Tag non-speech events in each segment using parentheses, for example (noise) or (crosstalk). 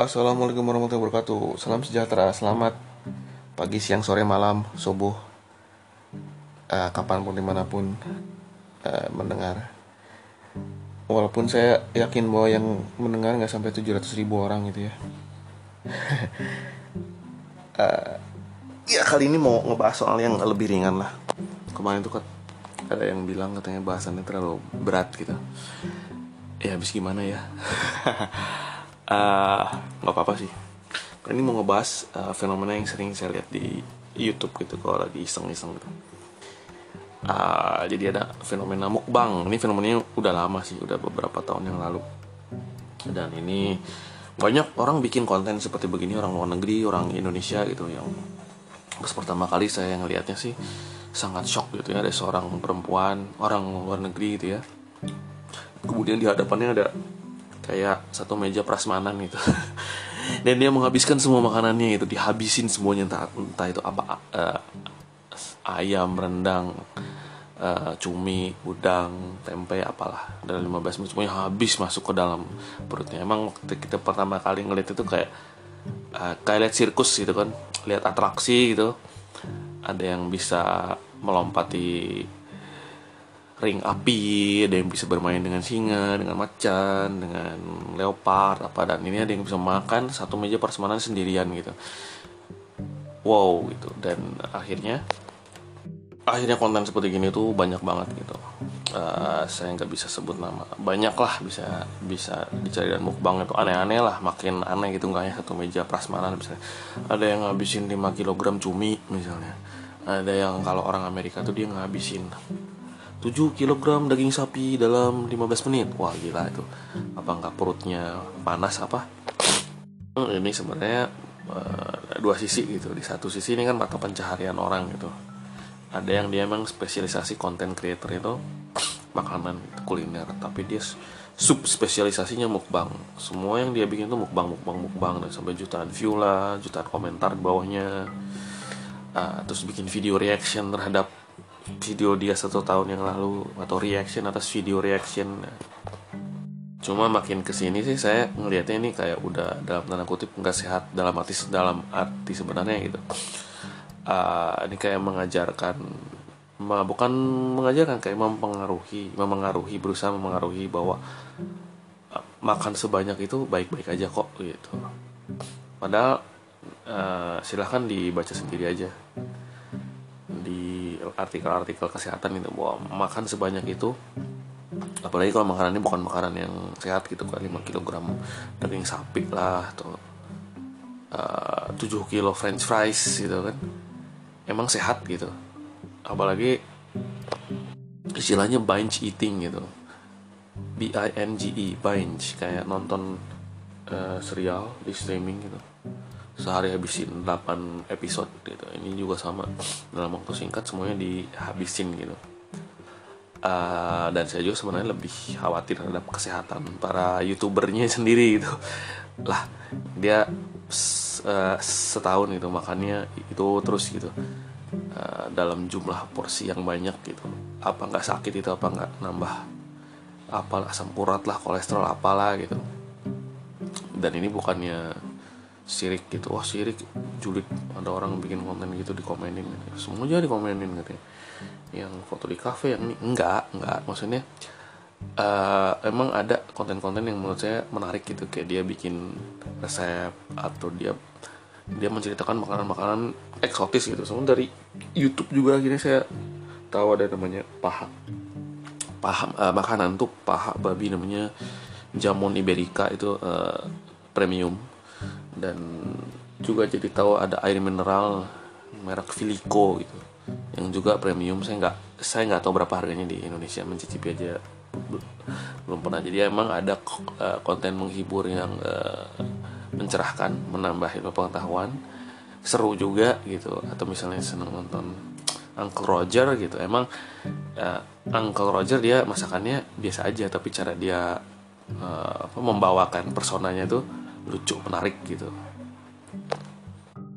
Assalamualaikum warahmatullahi wabarakatuh. Salam sejahtera, selamat Pagi, siang, sore, malam, subuh uh, Kapan pun, di mana pun uh, Mendengar. Walaupun saya yakin bahwa yang mendengar nggak sampai 700 ribu orang gitu ya. Uh, (laughs) Ya kali ini mau ngebahas soal yang lebih ringan lah. Kemarin tuh ada yang bilang katanya bahasannya terlalu berat gitu. Ya habis gimana ya (laughs) uh, nggak apa-apa sih. Ini mau ngebahas uh, fenomena yang sering saya lihat di YouTube gitu kalau lagi iseng-iseng gitu. Uh, jadi ada fenomena mukbang. Ini fenomenanya udah lama sih udah beberapa tahun yang lalu. Dan ini banyak orang bikin konten seperti begini orang luar negeri orang Indonesia gitu yang pas pertama kali saya ngelihatnya sih sangat shock gitu ya ada seorang perempuan orang luar negeri gitu ya. Kemudian di hadapannya ada kayak satu meja prasmanan gitu. (laughs) Dan dia menghabiskan semua makanannya itu dihabisin semuanya entah, entah itu apa uh, ayam rendang uh, cumi udang tempe apalah dalam 15 menit semuanya habis masuk ke dalam perutnya. Emang waktu kita pertama kali ngeliat itu kayak uh, kayak lihat sirkus gitu kan lihat atraksi gitu. Ada yang bisa melompati ring api, ada yang bisa bermain dengan singa, dengan macan, dengan leopard apa dan ini ada yang bisa makan satu meja persemanan sendirian gitu. Wow gitu. Dan akhirnya akhirnya konten seperti gini tuh banyak banget gitu. Uh, saya nggak bisa sebut nama. Banyak lah bisa bisa dicari dan mukbang itu. Aneh-aneh lah makin aneh gitu nggak ya satu meja prasmanan misalnya ada yang ngabisin 5 kg cumi misalnya. Ada yang kalau orang Amerika tuh dia ngabisin 7 kg daging sapi dalam 15 menit. Wah gila itu. Apa nggak perutnya panas apa? Hmm, ini sebenarnya uh, dua sisi gitu. Di satu sisi ini kan mata pencaharian orang gitu. Ada yang dia emang spesialisasi konten creator itu makanan kuliner. Tapi dia sub spesialisasinya mukbang. Semua yang dia bikin itu mukbang mukbang mukbang. Dan sampai jutaan view lah jutaan komentar di bawahnya. Uh, terus bikin video reaction terhadap video dia satu tahun yang lalu atau reaction atas video reaction. Cuma makin ke sini sih saya ngelihatnya ini kayak udah dalam tanda kutip nggak sehat dalam arti dalam arti sebenarnya gitu. Uh, ini kayak mengajarkan bukan mengajarkan kayak mempengaruhi memengaruhi berusaha memengaruhi bahwa uh, makan sebanyak itu baik-baik aja kok gitu. Padahal uh, silahkan dibaca sendiri aja. Di artikel-artikel kesehatan itu bahwa makan sebanyak itu apalagi kalau makanan ini bukan makanan yang sehat gitu kan 5 kg daging sapi lah atau uh, 7 kilo french fries gitu kan emang sehat gitu. Apalagi istilahnya binge eating gitu. B I N G E binge kayak nonton uh, serial di streaming gitu sehari habisin 8 episode gitu. Ini juga sama dalam waktu singkat semuanya dihabisin gitu. Uh, dan saya juga sebenarnya lebih khawatir terhadap kesehatan para youtubernya (laughs) sendiri gitu. Lah dia uh, setahun gitu makannya itu terus gitu. Uh, dalam jumlah porsi yang banyak gitu. Apa nggak sakit itu apa nggak nambah apalah asam urat lah kolesterol apalah gitu. Dan ini bukannya sirik gitu. Wah sirik julid. Ada orang bikin konten gitu dikomenin gitu. semua jadi dikomenin gitu yang foto di cafe yang ini. Enggak enggak. Maksudnya uh, emang ada konten-konten yang menurut saya menarik gitu. Kayak dia bikin resep atau dia dia menceritakan makanan-makanan eksotis gitu. Semua dari YouTube juga akhirnya saya tahu ada namanya paha. Paha uh, makanan tuh paha babi namanya jamon iberica itu uh, premium dan juga jadi tahu ada air mineral merek Filico gitu. Yang juga premium saya nggak saya nggak tahu berapa harganya di Indonesia mencicipi aja. Belum pernah. Jadi emang ada uh, konten menghibur yang uh, mencerahkan menambah ilmu pengetahuan. Seru juga gitu. Atau misalnya seneng nonton Uncle Roger gitu. Emang uh, Uncle Roger dia masakannya biasa aja tapi cara dia uh, membawakan personanya tuh lucu menarik gitu.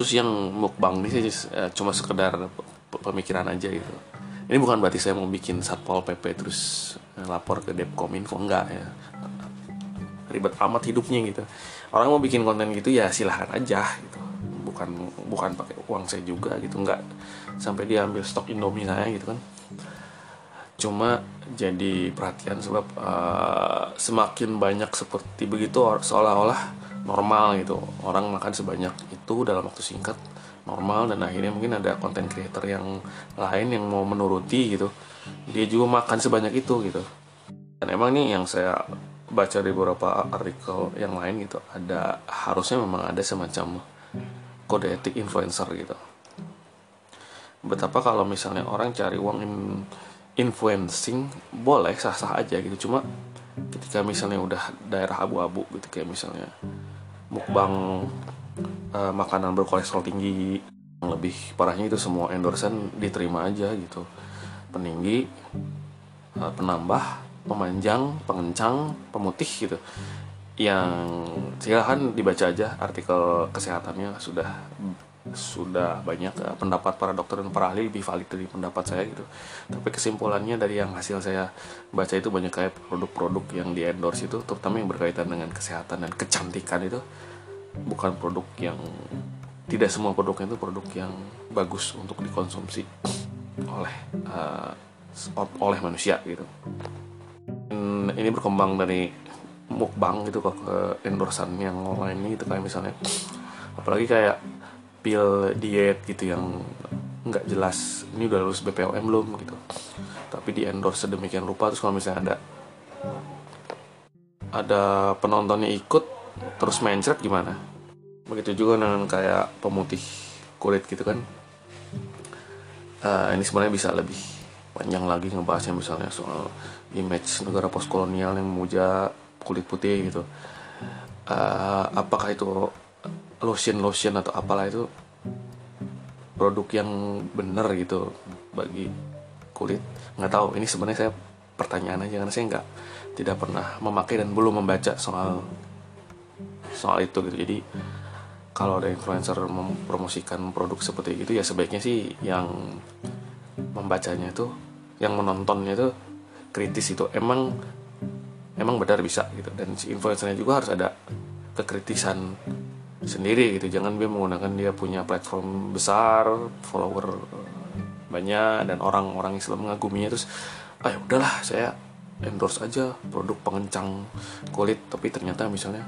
Terus yang mukbang ini sih uh, cuma sekedar pemikiran aja gitu. Ini bukan berarti saya mau bikin satpol pp terus uh, lapor ke Depkominfo enggak ya. Ribet amat hidupnya gitu. Orang mau bikin konten gitu ya silahkan aja gitu. Bukan bukan pakai uang saya juga gitu nggak sampai dia ambil stok indomie saya gitu kan. Cuma jadi perhatian sebab uh, semakin banyak seperti begitu seolah-olah normal gitu. Orang makan sebanyak itu dalam waktu singkat normal dan akhirnya mungkin ada konten creator yang lain yang mau menuruti gitu. Dia juga makan sebanyak itu gitu. Dan emang nih yang saya baca di beberapa artikel yang lain gitu ada harusnya memang ada semacam kode etik influencer gitu. Betapa kalau misalnya orang cari uang in influencing boleh sah-sah aja gitu. Cuma ketika misalnya udah daerah abu-abu gitu kayak misalnya mukbang uh, makanan berkolesterol tinggi. Yang lebih parahnya itu semua endorsean diterima aja gitu. Peninggi uh, penambah pemanjang pengencang pemutih gitu. Yang silahkan dibaca aja artikel kesehatannya sudah sudah banyak uh, pendapat para dokter dan para ahli lebih valid dari pendapat saya gitu. Tapi kesimpulannya dari yang hasil saya baca itu banyak kayak produk-produk yang di endorse itu terutama yang berkaitan dengan kesehatan dan kecantikan itu bukan produk yang tidak semua produknya itu produk yang bagus untuk dikonsumsi oleh uh, oleh manusia gitu. Ini berkembang dari mukbang gitu ke endorsan yang lain gitu kayak misalnya apalagi kayak pil diet gitu yang nggak jelas ini udah lulus BPOM belum gitu. Tapi di endorse sedemikian rupa terus kalau misalnya ada ada penontonnya ikut terus mencret gimana? Begitu juga dengan kayak pemutih kulit gitu kan. Uh, ini sebenarnya bisa lebih panjang lagi ngebahasnya misalnya soal image negara postkolonial yang memuja kulit putih gitu. Uh, apakah itu lotion lotion atau apalah itu produk yang benar gitu bagi kulit. Nggak tahu ini sebenarnya saya pertanyaan aja karena saya nggak tidak pernah memakai dan belum membaca soal soal itu gitu. Jadi kalau ada influencer mempromosikan produk seperti itu ya sebaiknya sih yang membacanya itu yang menontonnya itu kritis itu. Emang emang benar bisa gitu. Dan si influencernya juga harus ada kekritisan sendiri gitu. Jangan dia menggunakan dia punya platform besar follower banyak dan orang-orang Islam mengaguminya terus ah ya udahlah saya endorse aja produk pengencang kulit. Tapi ternyata misalnya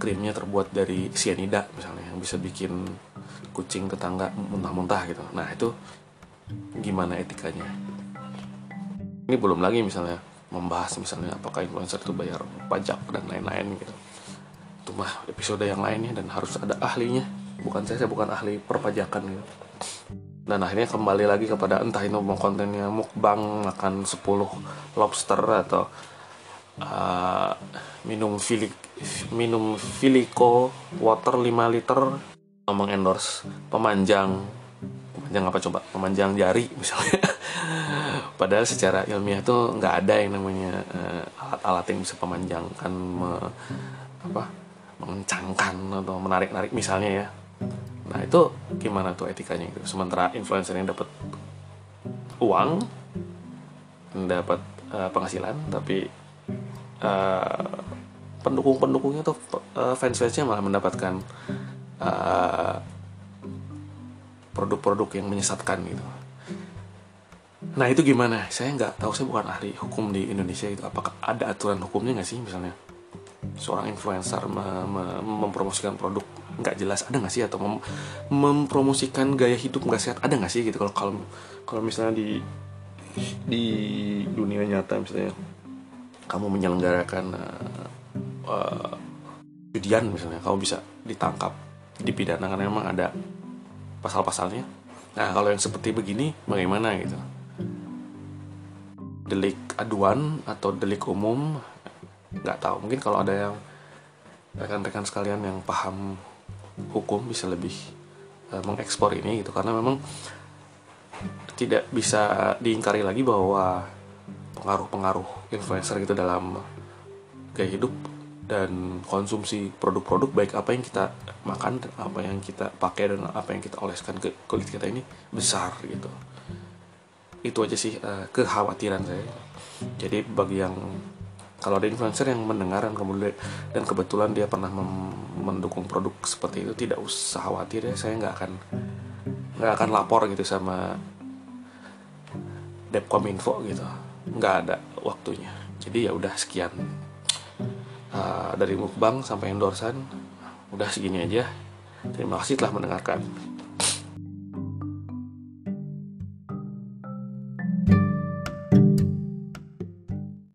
krimnya terbuat dari cyanida misalnya yang bisa bikin kucing tetangga muntah-muntah gitu. Nah itu gimana etikanya? Ini belum lagi misalnya membahas misalnya apakah influencer itu bayar pajak dan lain-lain gitu itu mah episode yang lainnya dan harus ada ahlinya. Bukan saya saya bukan ahli perpajakan gitu. Dan akhirnya kembali lagi kepada entah itu mau kontennya mukbang makan 10 lobster atau uh, minum filik minum filiko water 5 liter. Ngomong endorse pemanjang. Pemanjang apa coba? Pemanjang jari misalnya. (laughs) Padahal secara ilmiah tuh nggak ada yang namanya uh, alat-alat yang bisa pemanjangkan me, apa mengencangkan atau menarik-narik misalnya ya. Nah itu gimana tuh etikanya itu sementara influencer yang dapat uang dapat uh, penghasilan tapi uh, pendukung-pendukungnya tuh uh, fans-fansnya malah mendapatkan uh, produk-produk yang menyesatkan gitu. Nah itu gimana? Saya nggak tahu saya bukan ahli hukum di Indonesia itu apakah ada aturan hukumnya nggak sih misalnya seorang influencer mem mempromosikan produk nggak jelas ada nggak sih? Atau mem mempromosikan gaya hidup nggak sehat ada nggak sih? Gitu kalau kalau kalau misalnya di di dunia nyata misalnya kamu menyelenggarakan uh, uh, misalnya kamu bisa ditangkap dipidana karena memang ada pasal-pasalnya? Nah kalau yang seperti begini bagaimana gitu? Delik aduan atau delik umum nggak tahu. Mungkin kalau ada yang rekan-rekan sekalian yang paham hukum bisa lebih uh, mengekspor ini gitu. Karena memang tidak bisa diingkari lagi bahwa pengaruh-pengaruh influencer gitu dalam gaya hidup dan konsumsi produk-produk baik apa yang kita makan apa yang kita pakai dan apa yang kita oleskan ke kulit kita ini besar gitu. Itu aja sih uh, kekhawatiran saya. Jadi bagi yang kalau ada influencer yang mendengar dan kemudian dan kebetulan dia pernah mendukung produk seperti itu tidak usah khawatir ya saya nggak akan nggak akan lapor gitu sama Depkominfo gitu. Nggak ada waktunya. Jadi ya udah sekian uh, dari mukbang sampai endorsan. Udah segini aja. Terima kasih telah mendengarkan